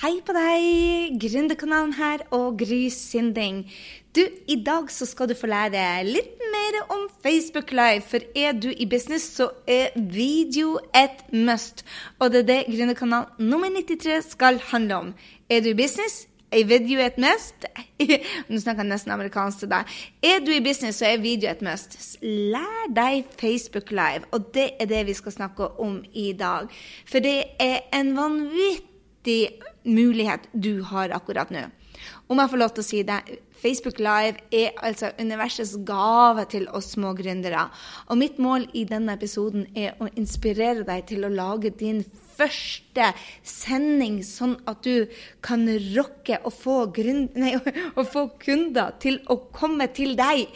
Hei på deg! Gründerkanalen her og Gry Sinding. Du, I dag så skal du få lære litt mer om Facebook Live. For er du i business, så er video et must. Og det er det Gründerkanal nummer 93 skal handle om. Er du i business? Er video et must? Nå snakker jeg nesten amerikansk til deg. Er du i business, så er video et must. Lær deg Facebook Live, og det er det vi skal snakke om i dag. For det er en vanvittig mulighet du har akkurat nå. Om jeg får lov til å si det, Facebook Live er altså universets gave til oss små gründere. Og mitt mål i denne episoden er å inspirere deg til å lage din første sending, sånn at du kan rocke og få, nei, og få kunder til å komme til deg.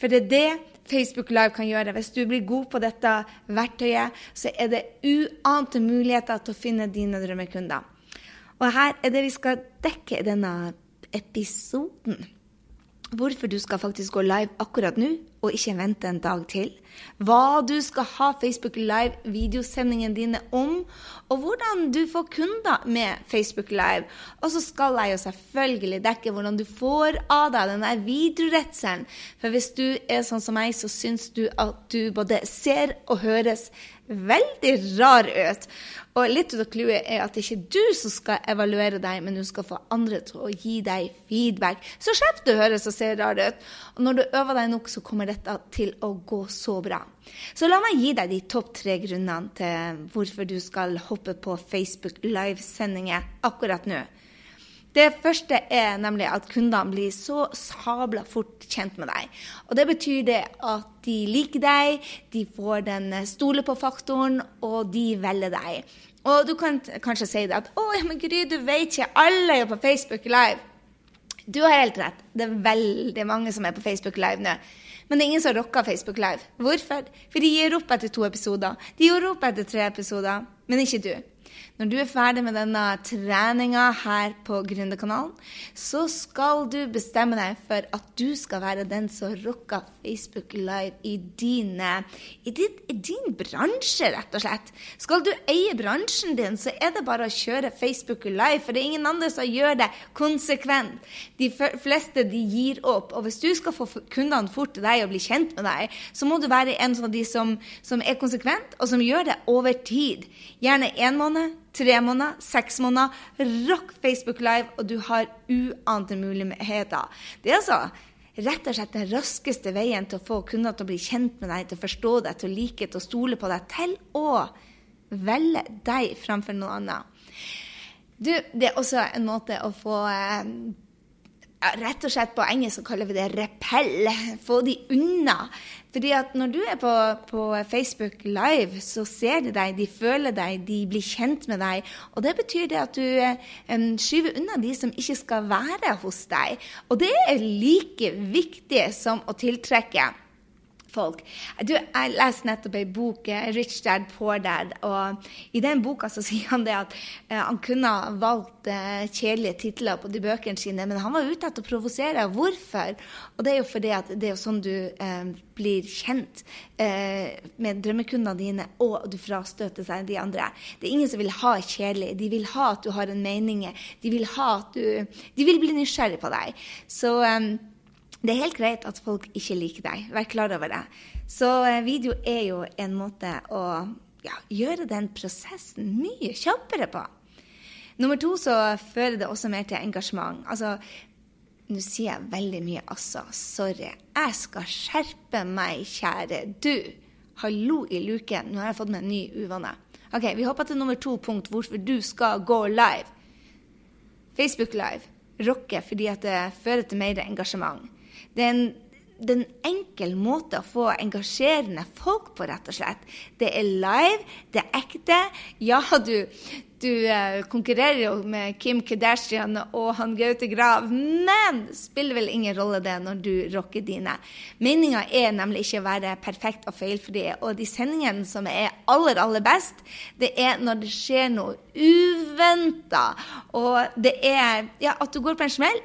For det er det Facebook Live kan gjøre. Hvis du blir god på dette verktøyet, så er det uante muligheter til å finne dine drømmekunder. Og her er det vi skal dekke i denne episoden. Hvorfor du skal faktisk gå live akkurat nå, og ikke vente en dag til. Hva du skal ha Facebook Live-videosendingene dine om, og hvordan du får kunder med Facebook Live. Og så skal jeg jo selvfølgelig dekke hvordan du får av deg denne videoredselen. For hvis du er sånn som meg, så syns du at du både ser og høres veldig rar ut. Og litt av clouet er at det ikke er du som skal evaluere deg, men du skal få andre til å gi deg feedback. Så slipper du å høres og se rar ut. Og når du øver deg nok, så kommer dette til å gå så bra. Så la meg gi deg de topp tre grunnene til hvorfor du skal hoppe på Facebook livesendinger akkurat nå. Det første er nemlig at kundene blir så sabla fort kjent med deg. Og det betyr det at de liker deg, de får den stole på-faktoren, og de velger deg. Og du kan kanskje si det at 'Å, ja, men Gry, du vet ikke, alle er på Facebook Live'. Du har helt rett. Det er veldig mange som er på Facebook Live nå. Men det er ingen som rocker Facebook Live. Hvorfor? For de gir opp etter to episoder. De gir opp etter tre episoder, men ikke du. Når du er ferdig med denne treninga her på Gründerkanalen, så skal du bestemme deg for at du skal være den som rocker Facebook Live i, dine, i, din, i din bransje, rett og slett. Skal du eie bransjen din, så er det bare å kjøre Facebook Live, for det er ingen andre som gjør det konsekvent. De fleste de gir opp. Og hvis du skal få kundene fort til deg og bli kjent med deg, så må du være en av de som, som er konsekvent, og som gjør det over tid. Gjerne én måned tre måneder, seks måneder. Rock Facebook Live, og du har uante muligheter. Det er altså rett og slett den raskeste veien til å få kunder til å bli kjent med deg, til å forstå deg, til å like, til å stole på deg, til å velge deg framfor noe annet. Du, det er også en måte å få Rett og slett på engelsk så kaller vi det repell. Få de unna. Fordi at når du er på, på, Facebook Live, så ser de deg, de føler deg, de blir kjent med deg. Og det betyr det at du um, skyver unna de som ikke skal være hos deg. Og det er like viktig som å tiltrekke folk. Du, jeg leste nettopp ei bok, eh, 'Rich Dad, Poor Dad', og i den boka så sier han det at uh, han kunne ha valgt uh, kjedelige titler på de bøkene sine, men han var ute etter å provosere. Hvorfor? Og det er jo fordi at det er sånn du eh, blir kjent med drømmekundene dine, og du frastøter seg de andre. Det er ingen som vil ha kjedelig. De vil ha at du har en mening. De vil ha at du De vil bli nysgjerrig på deg. Så um, det er helt greit at folk ikke liker deg. Vær klar over det. Så eh, video er jo en måte å ja, gjøre den prosessen mye kjappere på. Nummer to så fører det også mer til engasjement. Altså, nå sier jeg veldig mye altså. Sorry. Jeg skal skjerpe meg, kjære du. Hallo i luken. Nå har jeg fått meg en ny uvane. Ok, Vi hopper til nummer to punkt hvorfor du skal gå live. Facebook Live rocker fordi at det fører til mer engasjement. Det er en, det er en enkel måte å få engasjerende folk på, rett og slett. Det er live, det er ekte. Ja, du, du uh, konkurrerer jo med Kim Kardashian og han Gaute Grav, men spiller vel ingen rolle det når du rocker dine. Meninga er nemlig ikke å være perfekt og feilfri, og de sendingene som er aller, aller best, det er når det skjer noe uventa, og det er ja, at du går på en smell.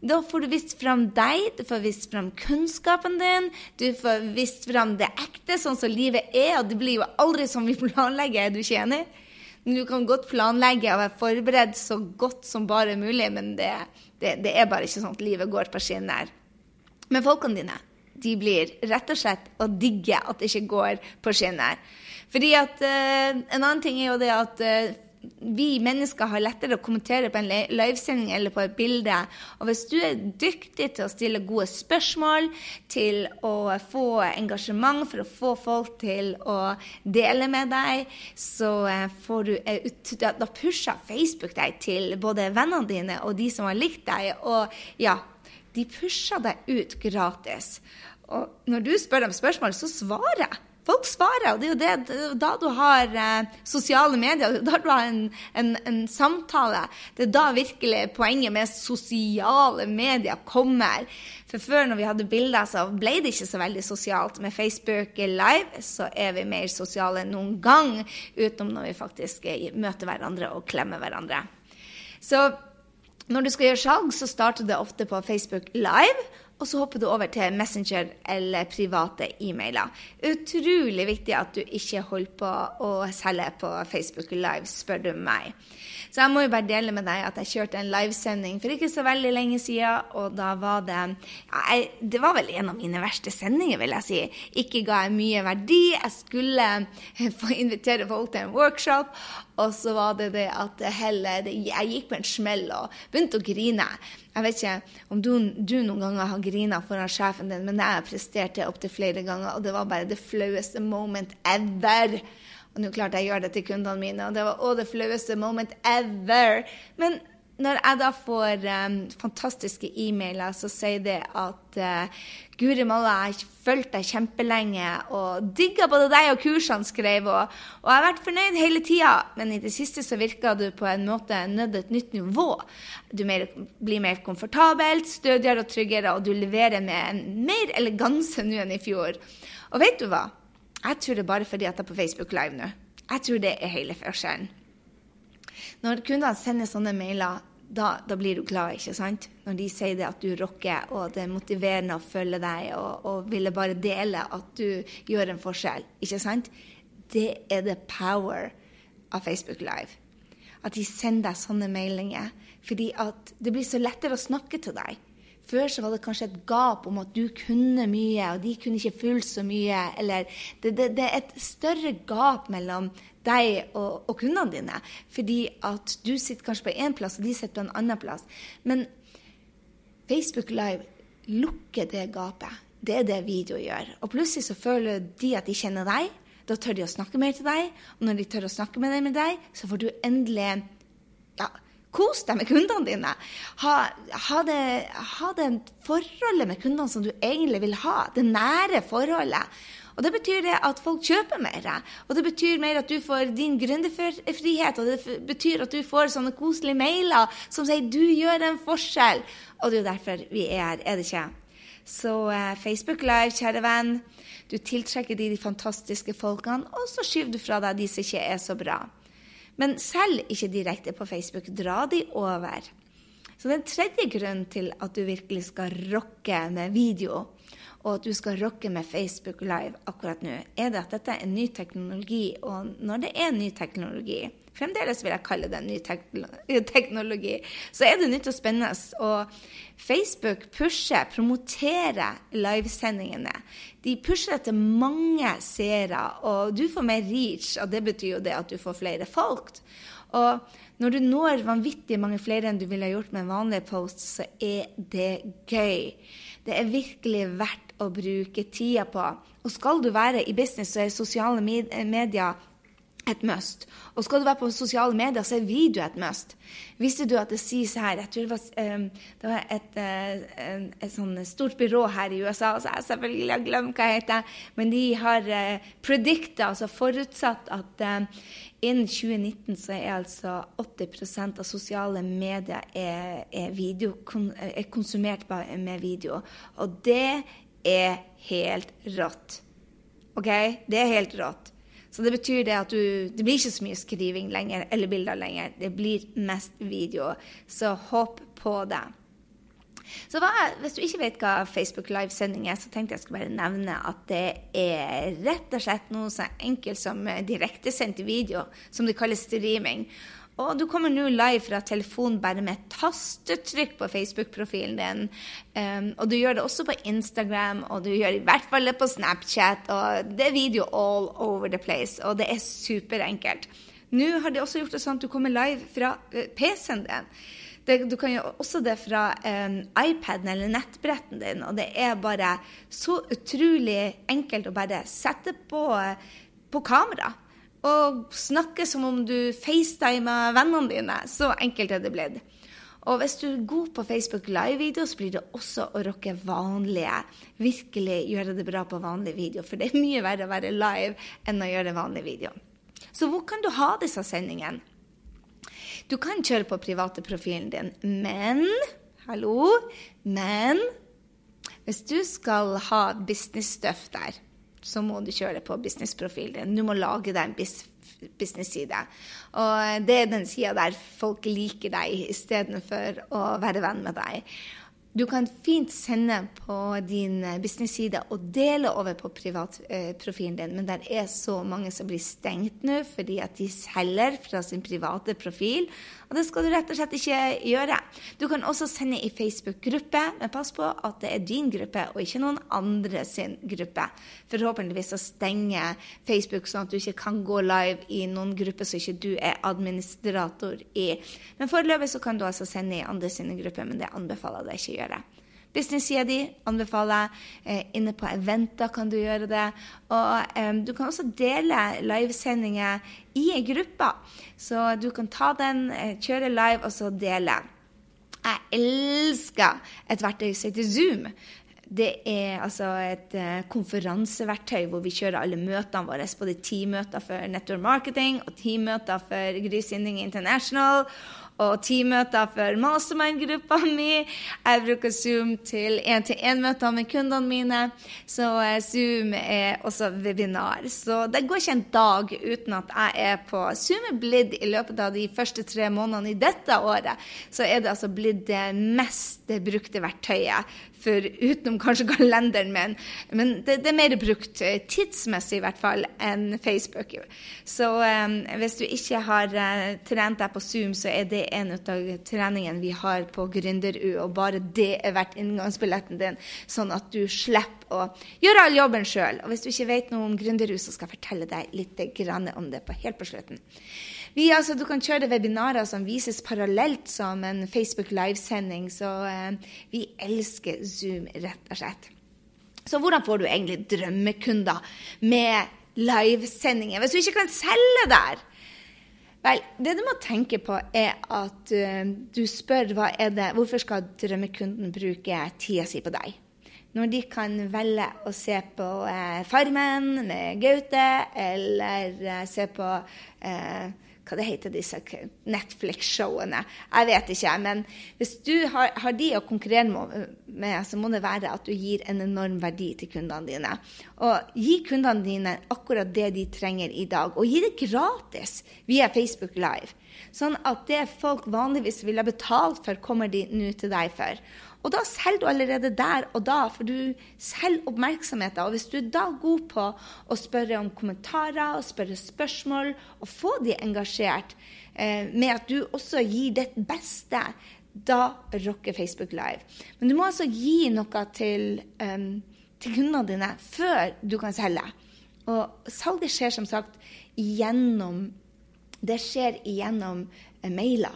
Da får du vist fram deg, du får vist fram kunnskapen din, du får vist fram det ekte, sånn som livet er. Og det blir jo aldri som vi planlegger, er du ikke enig? Du kan godt planlegge og være forberedt så godt som bare mulig, men det, det, det er bare ikke sånn at livet går på skinner. Men folkene dine, de blir rett og slett å digge at det ikke går på skinner. Fordi at uh, En annen ting er jo det at uh, vi mennesker har lettere å kommentere på en livesending eller på et bilde. Og hvis du er dyktig til å stille gode spørsmål, til å få engasjement for å få folk til å dele med deg, så eh, får du eh, Da pusher Facebook deg til både vennene dine og de som har likt deg. Og ja, de pusher deg ut gratis. Og når du spør dem spørsmål, så svarer jeg. Folk svarer, og det er jo det, da du har eh, sosiale medier, da du har en, en, en, samtale. Det er da virkelig poenget med sosiale medier kommer. For før, når vi hadde bilder, så ble det ikke så veldig sosialt. Med Facebook Live så er vi mer sosiale enn noen gang, utenom når vi faktisk eh, møter hverandre og klemmer hverandre. Så når du skal gjøre salg, så starter det ofte på Facebook Live og så hopper du over til Messenger eller private e-mailer. Utrolig viktig at du ikke holder på å selge på Facebook Live, spør du meg. Så jeg må jo bare dele med deg at jeg kjørte en livesending for ikke så veldig lenge siden, og da var det jeg, Det var vel en av mine verste sendinger, vil jeg si. Ikke ga jeg mye verdi. Jeg skulle få invitere folk til en workshop, og så var det det at heller Jeg gikk på en smell og begynte å grine. Jeg vet ikke om du, du noen ganger har grina foran sjefen din, men jeg har prestert det opptil flere ganger, og det var bare det flaueste moment ever. Og nå klarte jeg å gjøre det til kundene mine, og det var å, det flaueste moment ever. Men når jeg da får um, fantastiske e-mailer, så sier det at uh, Guri malla, jeg har fulgt deg kjempelenge og digga både deg og kursene, skrev og, og jeg har vært fornøyd hele tida, men i det siste så virka du på en måte nødt et nytt nivå. Du mer, blir mer komfortabelt, stødigere og tryggere, og du leverer med en mer eleganse nå enn i fjor. Og vet du hva? Jeg tror det er bare fordi at jeg er på Facebook Live nå. Jeg tror det er hele forskjellen. Når kundene sender sånne mailer, da, da, blir du glad, ikke sant? Når de sier det at du rocker, og det er motiverende å følge deg, og, og ville bare dele at du gjør en forskjell, ikke sant? Det er the power av Facebook Live. At de sender deg sånne meldinger. Fordi at det blir så lettere å snakke til deg. Før så var det kanskje et gap om at du kunne mye, og de kunne ikke fullt så mye. Eller det, det, det er et større gap mellom deg og, og, kundene dine. Fordi at du sitter kanskje på én plass, og de sitter på en annen plass. Men Facebook Live lukker det gapet. Det er det video gjør. Og plutselig så føler de at de kjenner deg. Da tør de å snakke mer til deg. Og når de tør å snakke med deg, så får du endelig ja, Kos deg med kundene dine. Ha, ha, det, det forholdet med kundene som du egentlig vil ha. Det nære forholdet. Og Det betyr det at folk kjøper mer. Og det betyr mer at du får din gründerfrihet. Og det betyr at du får sånne koselige mailer som sier 'du gjør en forskjell'. Og det er jo derfor vi er her, er det ikke? Så eh, Facebook Live, kjære venn. Du tiltrekker de, de fantastiske folkene, og så skyver du fra deg de som ikke er så bra. Men selv ikke direkte på Facebook. Dra de over. Så den tredje grunnen til at du virkelig skal rocke med video, og at du skal rocke med Facebook Live akkurat nå, er det at dette er ny teknologi. Og når det er ny teknologi, fremdeles vil jeg kalle det ny teknologi, så er det nytt og spennende. Og Facebook pusher, promoterer livesendingene. De pusher etter mange seere, og du får mer reach, og det betyr jo det at du får flere folk. Og når du når vanvittig mange flere enn du ville gjort med en vanlig post, så er det gøy. Det er virkelig verdt å bruke tida på. Og skal du være i business, så er sosiale medier et must. Og skal du være på sosiale medier, så er video et must. Visste du at det sies her Jeg tror det var, um, det var et, uh, et, sånn stort byrå her i USA, så jeg selvfølgelig har glemt hva det heter, men de har uh, predicta, altså forutsatt at uh, innen 2019 så er altså 80% av sosiale medier er, er, video, er konsumert med video. Og det er helt rått. OK? Det er helt rått. Så det betyr det at du Det blir ikke så mye skriving lenger, eller bilder lenger. Det blir mest video. Så hopp på det. Så hva, Hvis du ikke vet hva Facebook Live-sending er, så tenkte jeg skulle bare nevne at det er rett og slett noe så enkelt som direktesendt video, som det kalles streaming. Og du kommer nå live fra telefonen bare med et tastetrykk på Facebook-profilen din. Um, og du gjør det også på Instagram, og du gjør i hvert fall det på Snapchat. Og det er video all over the place, og det er superenkelt. Nå har de også gjort det sånn at du kommer live fra uh, PC-en din. Det, du kan gjøre også det fra um, iPaden eller nettbretten din, og det er bare så utrolig enkelt å bare sette på, på kamera og snakke som om du facetimer vennene dine. Så enkelt er det blitt. Og hvis du er god på Facebook live-video, så blir det også å rocke vanlige. Virkelig gjøre det bra på vanlig video, for det er mye verre å være live enn å gjøre vanlig video. Så hvor kan du ha disse sendingene? Du kan kjøre på private profilen din, men Hallo? Men hvis du skal ha business stuff der, så må du kjøre det på businessprofilen din. Du må lage deg en business-side. Og det er den sida der folk liker deg istedenfor å være venn med deg. Du kan fint sende på din business-side og dele over på privatprofilen din, men det er så mange som blir stengt nå fordi at de selger fra sin private profil. Og det skal du rett og slett ikke gjøre. Du kan også sende i Facebook-gruppe, men pass på at det er din gruppe og ikke noen andre sin gruppe. Forhåpentligvis så stenger Facebook sånn at du ikke kan gå live i noen grupper som ikke du er administrator i. Men foreløpig så kan du altså sende i andre sine grupper, men det anbefaler jeg deg ikke å gjøre. Business-sida di anbefaler jeg. Eh, inne på eventer kan du gjøre det. Og eh, du kan også dele livesendinger i ei gruppe. Så du kan ta den, eh, kjøre live, og så dele. Jeg elsker et verktøy som heter Zoom. Det er altså et uh, konferanseverktøy hvor vi kjører alle møtene våre. Både teammøter for Network Marketing og teammøter for Grysynding International og teammøter for mastermind-gruppa mi. Jeg bruker Zoom til én-til-én-møter med kundene mine. Så eh, Zoom er også webinar. Så det går ikke en dag uten at jeg er på Zoom er blitt i løpet av de første tre månedene i dette året, så er det altså blitt det mest brukte verktøyet for utenom kanskje kalenderen min. Men det, det, er mer brukt eh, tidsmessig i hvert fall enn Facebook. Så um, hvis du ikke har uh, trent deg på Zoom, så er det en av treningene vi har på Gründer-U, og bare det er verdt inngangsbilletten din, sånn at du slipper å gjøre all jobben sjøl. Og hvis du ikke vet noe om Gründer-U, så skal jeg fortelle deg litt om det på helt på slutten. Vi, altså, du kan kjøre webinarer som vises parallelt som en Facebook livesending, så eh, vi elsker Zoom, rett og slett. Så hvordan får du egentlig drømmekunder med livesendinger hvis du ikke kan selge der? Vel, det du må tenke på, er at uh, du spør hva er det, hvorfor skal drømmekunden bruke tida si på deg? Når de kan velge å se på eh, Farmen med Gaute, eller eh, se på hva det heter disse Netflix-showene. Jeg vet ikke. Men hvis du har, har de å konkurrere med, så må det være at du gir en enorm verdi til kundene dine. Og gi kundene dine akkurat det de trenger i dag. Og gi det gratis via Facebook Live. Sånn at det folk vanligvis ville betalt for, kommer de nå til deg for. Og da selger du allerede der og da, for du selger oppmerksomheten. Og hvis du er da god på å spørre om kommentarer og spørre spørsmål, og få de engasjert eh, med at du også gir ditt beste, da rocker Facebook Live. Men du må altså gi noe til, um, til kundene dine før du kan selge. Og salget skjer som sagt gjennom Det skjer gjennom eh, mailer.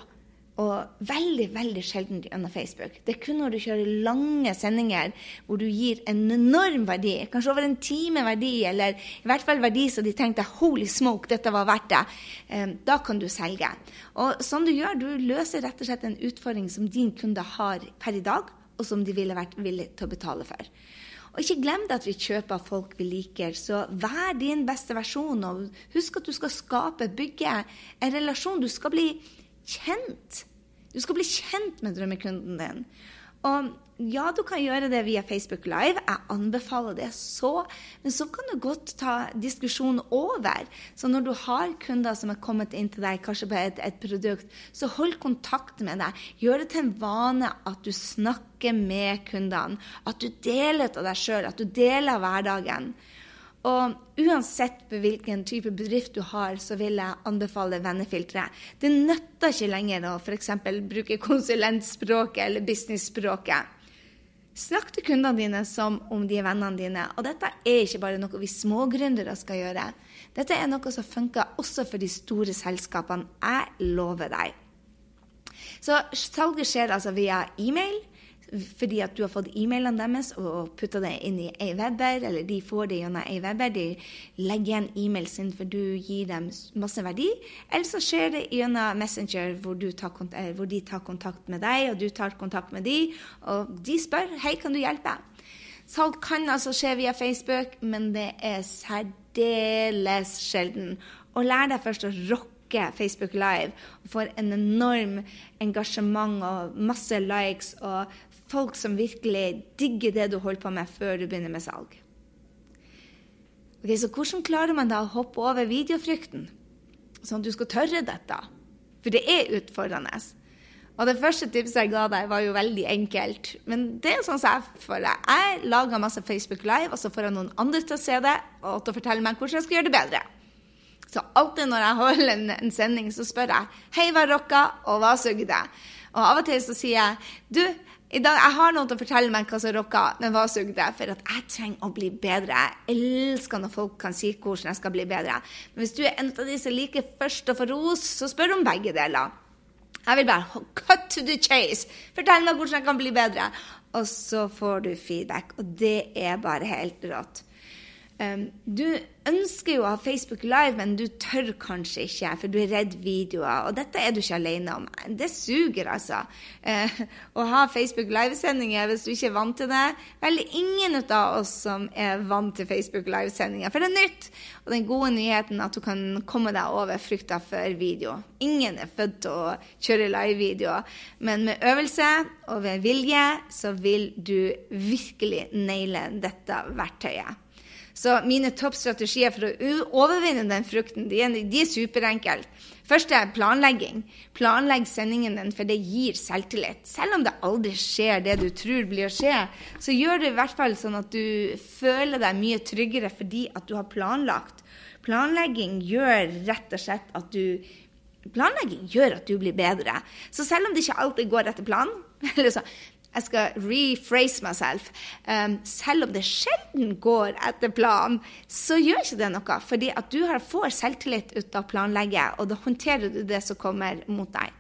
Og veldig veldig sjelden gjennom Facebook. Det er kun når du kjører lange sendinger hvor du gir en enorm verdi, kanskje over en time verdi, eller i hvert fall verdi så de tenkte 'holy smoke, dette var verdt det', eh, da kan du selge. Og sånn du gjør, du løser rett og slett en utfordring som din kunde har per i dag, og som de ville vært villige til å betale for. Og ikke glem det at vi kjøper folk vi liker, så vær din beste versjon. Og husk at du skal skape, bygge en relasjon. Du skal bli kjent. Du skal bli kjent med drømmekunden din. Og ja, du kan gjøre det via Facebook Live. Jeg anbefaler det så. Men så kan du godt ta diskusjonen over. Så når du har kunder som er kommet inn til deg, kanskje på et, et produkt, så hold kontakt med deg. Gjør det til en vane at du snakker med kundene. At du deler av deg sjøl, at du deler hverdagen. Og uansett hvilken type bedrift du har, så vil jeg anbefale vennefilteret. Det nytter ikke lenger å f.eks. bruke konsulentspråket eller businessspråket. Snakk til kundene dine som om de er vennene dine. Og dette er ikke bare noe vi smågründere skal gjøre. Dette er noe som funker også for de store selskapene. Jeg lover deg. Så salget skjer altså via e-mail fordi at du har fått e-mailene deres og putta det inn i Aweber, eller de får det gjennom Aweber. De legger igjen e-mailen sin for du gir dem masse verdi. Eller så skjer det gjennom Messenger, hvor, tar, eh, hvor, de tar kontakt med deg, og du tar kontakt med de, og de spør hei, kan du hjelpe. Salg kan altså skje via Facebook, men det er særdeles sjelden. Og lær deg først å rocke Facebook Live og får en enorm engasjement og masse likes og folk som virkelig digger det du holder på med, før du begynner med salg. Ok, Så hvordan klarer man da å hoppe over videofrykten, sånn at du skal tørre dette? For det er utfordrende. Og det første tipset jeg ga deg, var jo veldig enkelt. Men det er sånn som jeg føler. Jeg lager masse Facebook Live, og så får jeg noen andre til å se det og til å fortelle meg hvordan jeg skal gjøre det bedre. Så alltid når jeg holder en, en sending, så spør jeg hei, hva rocka, og hva sugde? Og av og til så sier jeg du, i dag, Jeg har noen til å fortelle meg hva som rocka, men hva sugde? For at jeg trenger å bli bedre. Jeg elsker når folk kan si hvordan jeg skal bli bedre. Men hvis du er en av de som liker først å få ros, så spør om begge deler. Jeg vil bare cut to the chase. Fortell meg hvordan jeg kan bli bedre. Og så får du feedback. Og det er bare helt rått. Um, du ønsker jo å ha Facebook Live, men du tør kanskje ikke, for du er redd videoer. Og dette er du ikke alene om. Det suger, altså. Uh, å ha Facebook Live-sendinger hvis du ikke er vant til det. Vel, ingen av oss som er vant til Facebook Live-sendinger, for det er nytt. Og den gode nyheten at du kan komme deg over frykta for video. Ingen er født til å kjøre live-videoer, men med øvelse og ved vilje så vil du virkelig naile dette verktøyet. Så mine toppstrategier for å overvinne den frukten, de er, de er superenkle. Først er planlegging. Planlegg sendingen din, for det gir selvtillit. Selv om det aldri skjer det du tror blir å skje, så gjør det i hvert fall sånn at du føler deg mye tryggere fordi at du har planlagt. Planlegging gjør rett og slett at du Planlegging gjør at du blir bedre. Så selv om det ikke alltid går etter planen, eller så, jeg skal rephrase myself. Um, selv om det sjelden går etter planen, så gjør ikke det noe. Fordi at du får selvtillit ut av planlegget, og da håndterer du det som kommer mot deg.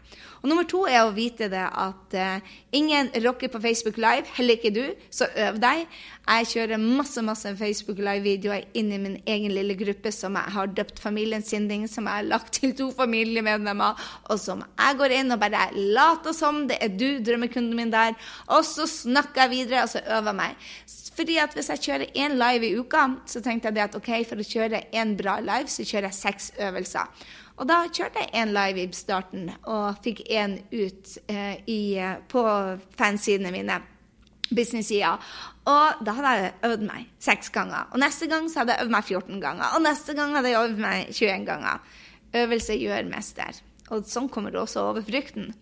Og nummer to er å vite det at uh, ingen rocker på Facebook Live, heller ikke du, så øv deg. Jeg kjører masse masse Facebook Live-videoer inn i min egen lille gruppe som jeg har døpt Familien Sinding, som jeg har lagt til to familiemedlemmer, og som jeg går inn og bare later som det er du, drømmekunden min der, og så snakker jeg videre, og så øver jeg meg. Fordi at Hvis jeg kjører én live i uka, så tenkte jeg at ok, for å kjøre én bra live, så kjører jeg seks øvelser. Og da kjørte jeg én live i starten og fikk én ut eh, i, på fansidene mine. Business-sida. Og da hadde jeg øvd meg seks ganger. Og neste gang så hadde jeg øvd meg 14 ganger. Og neste gang hadde jeg øvd meg 21 ganger. Øvelse gjør mester. Og sånn kommer du også over frykten.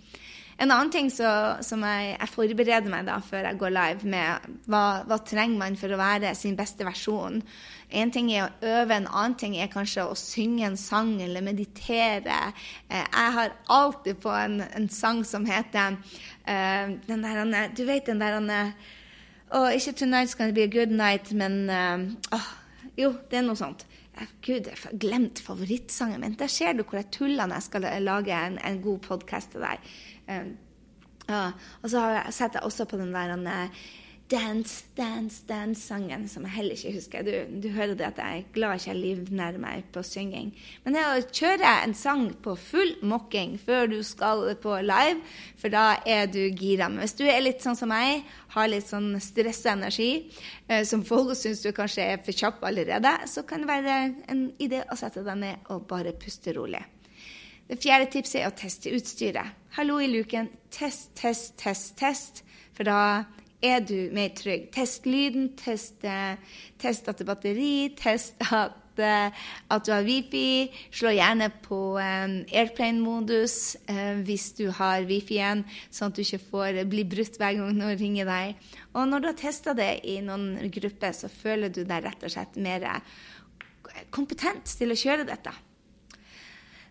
En annen ting så, som jeg, jeg, forbereder meg da før jeg går live med, hva, hva trenger man for å være sin beste versjon? En ting er å øve, en annen ting er kanskje å synge en sang eller meditere. Eh, jeg har alltid på en, en sang som heter uh, den der, Du vet den der oh, Ikke 'Tonight's Gonna Be a Good Night', men uh, oh, Jo, det er noe sånt. Gud, jeg har glemt favorittsangen min. Der ser du hvor jeg tuller når jeg skal lage en, en god podkast til deg. Og så setter jeg også på den der uh, Dance, Dance, Dance-sangen, som jeg heller ikke husker. Du, du, hører det at jeg er glad ikke jeg livnærer meg på synging. Men det å kjøre en sang på full mokking før du skal på live, for da er du gira. Men hvis du er litt sånn som meg, har litt sånn stressa energi, eh, som folk syns du kanskje er for kjapp allerede, så kan det være en idé å sette deg ned og bare puste rolig. Det fjerde tipset er å teste utstyret. Hallo i luken, test, test, test, test. For da er du mer trygg. Test lyden, test, eh, test at det er batteri, test at at du har wifi. Slå gjerne på um, airplane-modus uh, hvis du har wifi igjen, sånn at du ikke får bli brutt hver gang noen ringer deg. Og når du har testa det i noen grupper, så føler du deg rett og slett mer kompetent til å kjøre dette.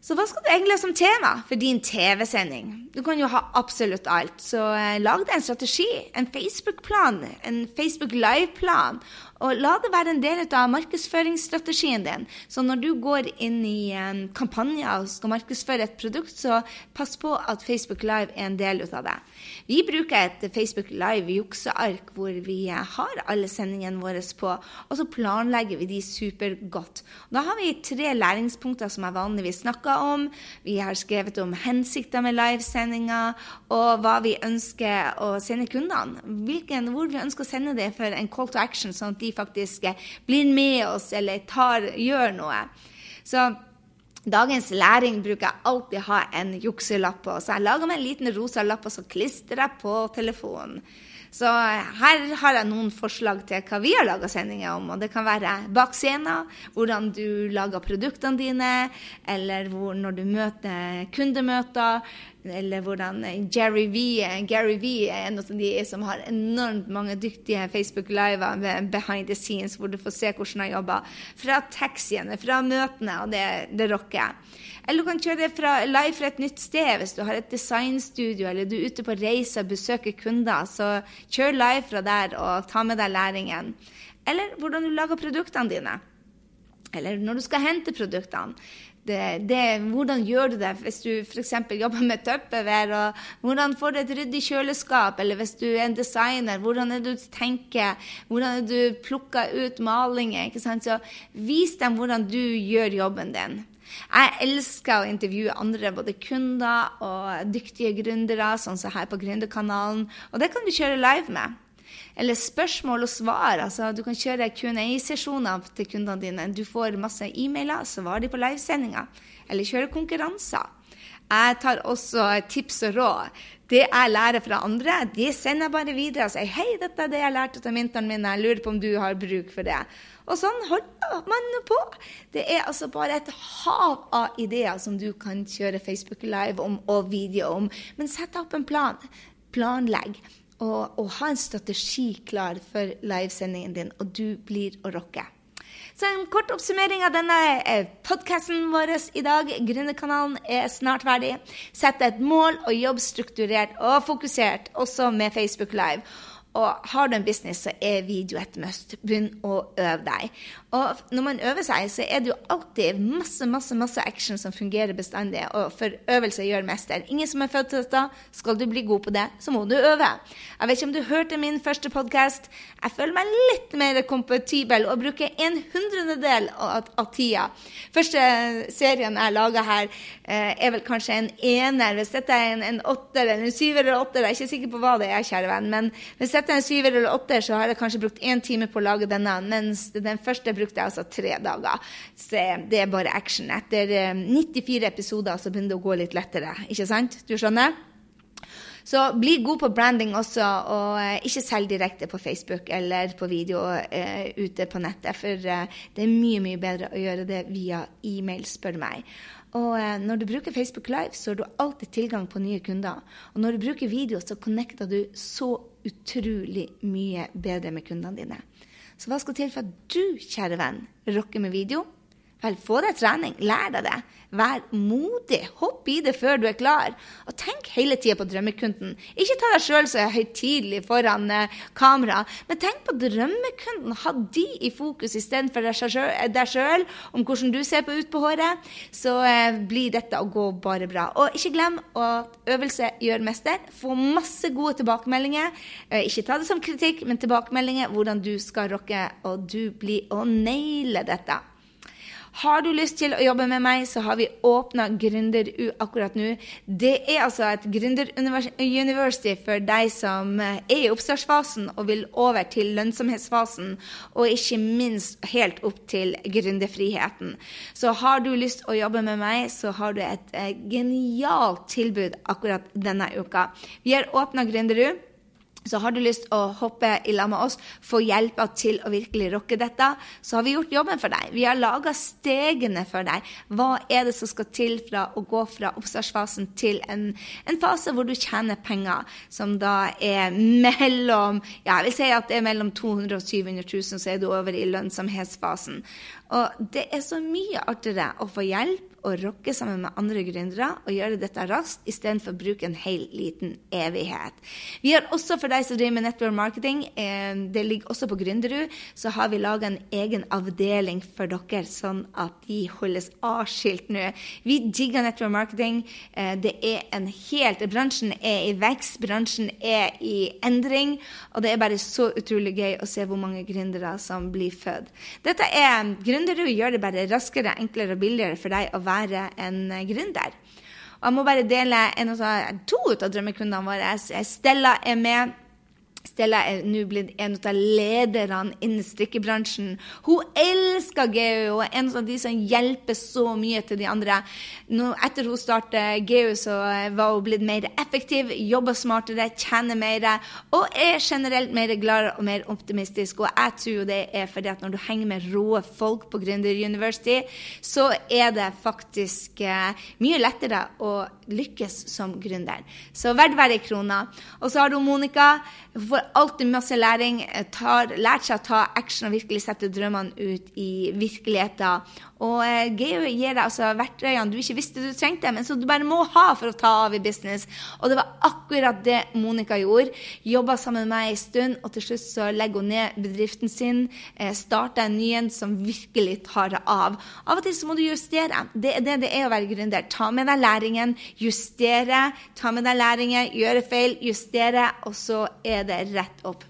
Så hva skal du egentlig ha som tema for din TV-sending? Du kan jo ha absolutt alt. Så eh, lag deg en strategi, en Facebook-plan, en Facebook Live-plan. Og la det være en del av markedsføringsstrategien din. Så når du går inn i en kampanje og skal markedsføre et produkt, så pass på at Facebook Live er en del av det. Vi bruker et Facebook Live jukseark hvor vi har alle sendingene våre på, og så planlegger vi de supergodt. Da har vi tre læringspunkter som jeg vanligvis snakker om. Vi har skrevet om hensikter med livesendinga, og hva vi ønsker å sende kundene. Hvilken, hvor vi ønsker å sende det for en call to action, sånn at de faktisk blir med oss eller tar, gjør noe. Så Dagens læring bruker jeg alltid ha en jukselapp på, så jeg lager meg en liten rosa lapp og så klistrer jeg på telefonen. Så her har jeg noen forslag til hva vi har laga sendinger om. og Det kan være bak scenen, hvordan du lager produktene dine, eller hvor, når du møter kundemøter, eller hvordan Jerry V, Gary V er en av de som har enormt mange dyktige Facebook-liver med behind the scenes, hvor du får se hvordan han jobber. Fra taxiene, fra møtene, og det, det rocker. Eller du kan kjøre fra, live fra et nytt sted hvis du har et designstudio eller du er ute på reise og besøker kunder. Så kjør live fra der og ta med deg læringen. Eller hvordan du lager produktene dine. Eller når du skal hente produktene. Det, det, hvordan gjør du det hvis du f.eks. jobber med tupperware? Hvordan får du et ryddig kjøleskap? Eller hvis du er en designer, hvordan er det du tenker? Hvordan er det du plukker ut malinger? Så vis dem hvordan du gjør jobben din. Jeg elsker å intervjue andre, både kunder og dyktige gründere, sånn som her på Gründerkanalen. Og det kan du kjøre live med. Eller spørsmål og svar. altså Du kan kjøre Q&A-sesjoner til kundene dine. Du får masse e-mailer, svarer de på livesendinga. Eller kjøre konkurranser. Jeg tar også tips og råd. Det jeg lærer fra andre, de sender jeg bare videre og sier hei, dette er det jeg lærte av menteren min, jeg lurer på om du har bruk for det. Og sånn holder man på. Det er altså bare et hav av ideer som du kan kjøre Facebook Live om og video om. Men sett opp en plan. Planlegg. Og, og ha en strategi klar for livesendingen din, og du blir å rocke. Så en kort oppsummering av denne eh, podkasten vår i dag. Gründerkanalen er snart ferdig. Sett et mål og jobb strukturert og fokusert, også med Facebook Live. Og har du en business, så er video et must. Begynn å øve deg. Og når man øver seg, så er det jo alltid masse masse, masse action som fungerer bestandig. Og for øvelse gjør mester. Ingen som er født til dette. Skal du bli god på det, så må du øve. Jeg vet ikke om du hørte min første podkast. Jeg føler meg litt mer kompatibel og bruker en hundredel av, av tida. Første serien jeg laga her, eh, er vel kanskje en ener. Hvis dette er en, en åtter eller en syver eller åtter, jeg er ikke sikker på hva det er, kjære venn. men hvis dette er en syver eller åtter, så har jeg kanskje brukt én time på å lage denne, mens den første brukte jeg altså tre dager. Så det er bare action. Etter 94 eh, episoder så begynner det å gå litt lettere, ikke sant? Du skjønner? Så bli god på branding også, og eh, ikke selg direkte på Facebook eller på video uh, ute på nettet, for uh, det er mye, mye bedre å gjøre det via e-mail, spør meg. Og uh, når du bruker Facebook Live, så har du alltid tilgang på nye kunder. Og når du bruker video, så connecter du så utrolig mye bedre med kundene dine. Så hva skal til for at du, kjære venn, rocker med video? Vel, få deg trening, lær deg det. Vær modig, hopp i det før du er klar. Og tenk hele tida på drømmekunden. Ikke ta deg sjøl så høytidelig foran eh, kamera, men tenk på drømmekunden. Ha de i fokus istedenfor deg sjøl, om hvordan du ser på ut på håret. Så eh, blir dette å gå bare bra. Og ikke glem at øvelse gjør mester. Få masse gode tilbakemeldinger. Eh, ikke ta det som kritikk, men tilbakemeldinger hvordan du skal rocke, og du blir å naile dette. Har du lyst til å jobbe med meg, så har vi åpna Gründer-U akkurat nå. Det er altså et gründer-university for deg som er i oppstartsfasen og vil over til lønnsomhetsfasen, og ikke minst helt opp til gründerfriheten. Så har du lyst å jobbe med meg, så har du et eh, genialt tilbud akkurat denne uka. Vi har åpna Gründer-U. Så har du lyst å hoppe i lag med oss, få hjelp til å virkelig rocke dette, så har vi gjort jobben for deg. Vi har laga stegene for deg. Hva er det som skal til fra å gå fra oppstartsfasen til en, en, fase hvor du tjener penger, som da er mellom ja, jeg vil si at det er mellom 200 og 700 000, så er du over i lønnsomhetsfasen. Og det er så mye artigere å få hjelp å rocke sammen med andre gründere og gjøre dette raskt istedenfor å bruke en hel liten evighet. Vi har også for deg som driver med network marketing, eh, det ligger også på Gründerud, så har vi laga en egen avdeling for dere, sånn at de holdes avskilt nå. Vi digger network marketing. Eh, det er en helt Bransjen er i vekst, bransjen er i endring, og det er bare så utrolig gøy å se hvor mange gründere som blir født. Dette er Gründerud gjør det bare raskere, enklere og billigere for deg å være være en gründer. Og jeg må bare dele en, to av drømmekundene våre. Stella er med. Stella er nå blitt en av lederne innen strikkebransjen. Hun elsker GU og er en av de som hjelper så mye til de andre. Nå, etter hun startet GU, så var hun blitt mer effektiv, jobber smartere, tjener mer og er generelt mer glad og mer optimistisk. Og jeg tror det er fordi at når du henger med rå folk på Gründer University, så er det faktisk eh, mye lettere å lykkes som gründer. Så verdt hver krone. Og så har du Monica. Hun får alltid masse læring. Tar, lært seg å ta action og virkelig sette drømmene ut i virkeligheten. Og eh, GU gir deg altså verktøyene du ikke visste du trengte, men som du bare må ha for å ta av i business. Og det var akkurat det Monica gjorde. Jobba sammen med meg en stund, og til slutt så legger hun ned bedriften sin. Eh, Starta en ny en som virkelig tar det av. Av og til så må du justere. Det er det det er å være gründer. Ta med deg læringen, justere. Ta med deg læringen, gjøre feil, justere, og så er det rett opp.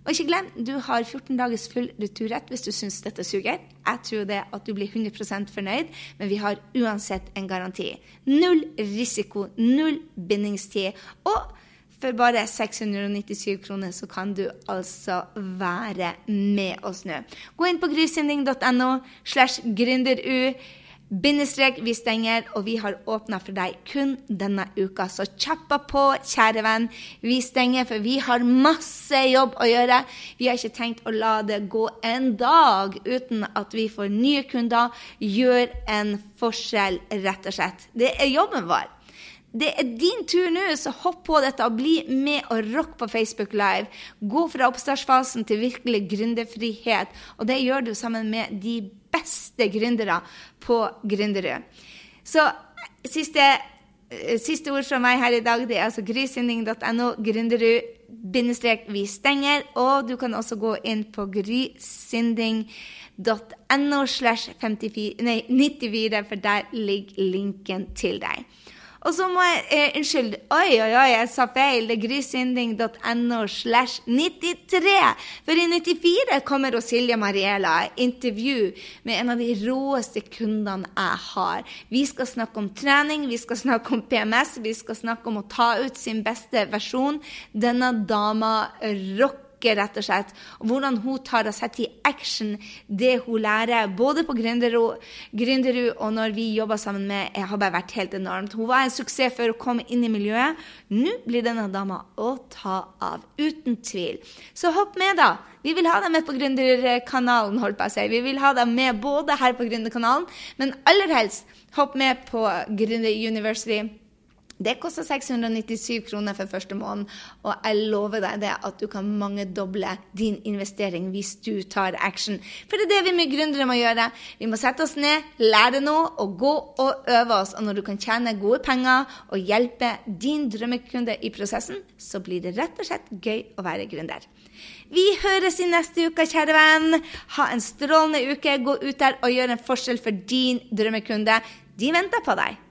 Og ikke glem, du har 14 dagers full returrett hvis du syns dette suger. Jeg tror det at du blir 100% fornøyd, men vi har uansett en garanti. Null risiko, null bindingstid. Og for bare 697 kroner så kan du altså være med oss nå. Gå inn på grysynding.no slash gründeru bindestrek vi stenger, og vi har åpna for deg kun denne uka. Så kjappa på, kjære venn. Vi stenger, for vi har masse jobb å gjøre. Vi har ikke tenkt å la det gå en dag uten at vi får nye kunder. Gjør en forskjell, rett og slett. Det er jobben vår. Det er din tur nå, så hopp på dette og bli med og rock på Facebook Live. Gå fra oppstartsfasen til virkelig gründerfrihet, og det gjør du sammen med de beste gründere på Gründerud. Så siste, eh, siste, ord fra meg her i dag det er altså grysynding.no, gründerud, bindestrek vi stenger, og du kan også gå inn på grysynding.no slash 94, for der ligger linken til deg. Og så må jeg eh, Unnskyld. Oi, oi, oi, jeg sa feil. Det er grysynding.no slash 93. For i 94 kommer Silje Mariela intervju med en av de råeste kundene jeg har. Vi skal snakke om trening, vi skal snakke om PMS, vi skal snakke om å ta ut sin beste versjon. Denne dama rocker snakker, rett og slett. Og hvordan hun tar og setter i action det hun lærer, både på Gründerud og når vi jobber sammen med Jeg har bare vært helt enormt. Hun var en suksess før hun kom inn i miljøet. Nå blir denne dama å ta av. Uten tvil. Så hopp med, da. Vi vil ha deg med på Gründerkanalen, holdt på å si. Vi vil ha deg med både her på Gründerkanalen, men aller helst hopp med på Gründer University. Det koster 697 kroner for første måned, og jeg lover deg det at du kan mangedoble din investering hvis du tar action. For det er det vi med gründere må gjøre. Vi må sette oss ned, lære noe og gå og øve oss. Og når du kan tjene gode penger og hjelpe din drømmekunde i prosessen, så blir det rett og slett gøy å være gründer. Vi høres i neste uke, kjære venn. Ha en strålende uke. Gå ut der og gjør en forskjell for din drømmekunde. De venter på deg.